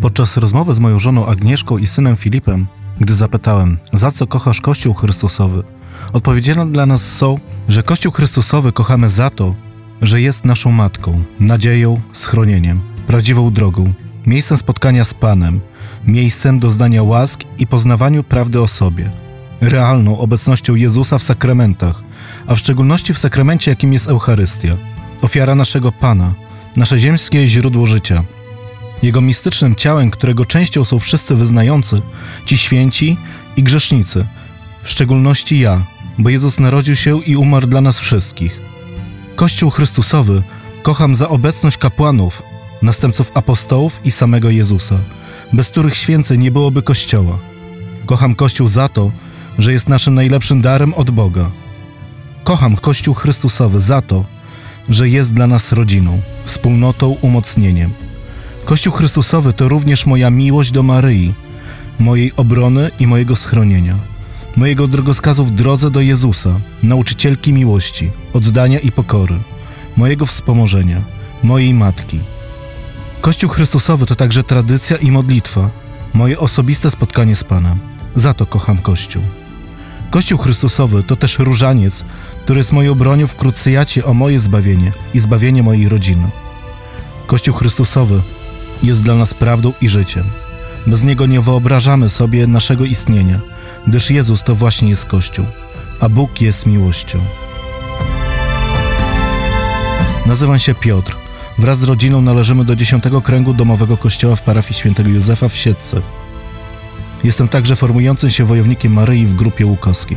Podczas rozmowy z moją żoną Agnieszką i synem Filipem, gdy zapytałem, za co kochasz Kościół Chrystusowy, odpowiedziami dla nas są, że Kościół Chrystusowy kochamy za to, że jest naszą matką, nadzieją, schronieniem, prawdziwą drogą, miejscem spotkania z Panem, miejscem doznania łask i poznawaniu prawdy o sobie, realną obecnością Jezusa w sakramentach, a w szczególności w sakramencie, jakim jest Eucharystia, ofiara naszego Pana, nasze ziemskie źródło życia. Jego mistycznym ciałem, którego częścią są wszyscy wyznający, ci święci i grzesznicy, w szczególności ja, bo Jezus narodził się i umarł dla nas wszystkich. Kościół Chrystusowy kocham za obecność kapłanów, następców apostołów i samego Jezusa, bez których święceń nie byłoby Kościoła. Kocham Kościół za to, że jest naszym najlepszym darem od Boga. Kocham Kościół Chrystusowy za to, że jest dla nas rodziną, wspólnotą, umocnieniem. Kościół Chrystusowy to również moja miłość do Maryi, mojej obrony i mojego schronienia, mojego drogoskazu w drodze do Jezusa, nauczycielki miłości, oddania i pokory, mojego wspomożenia, mojej matki. Kościół Chrystusowy to także tradycja i modlitwa, moje osobiste spotkanie z Panem. Za to kocham Kościół. Kościół Chrystusowy to też różaniec, który jest moją bronią w o moje zbawienie i zbawienie mojej rodziny. Kościół Chrystusowy jest dla nas prawdą i życiem. Bez niego nie wyobrażamy sobie naszego istnienia, gdyż Jezus to właśnie jest Kościół, a Bóg jest miłością. Nazywam się Piotr. Wraz z rodziną należymy do dziesiątego kręgu domowego kościoła w parafii świętego Józefa w Siedce. Jestem także formującym się wojownikiem Maryi w grupie Łukowskiej.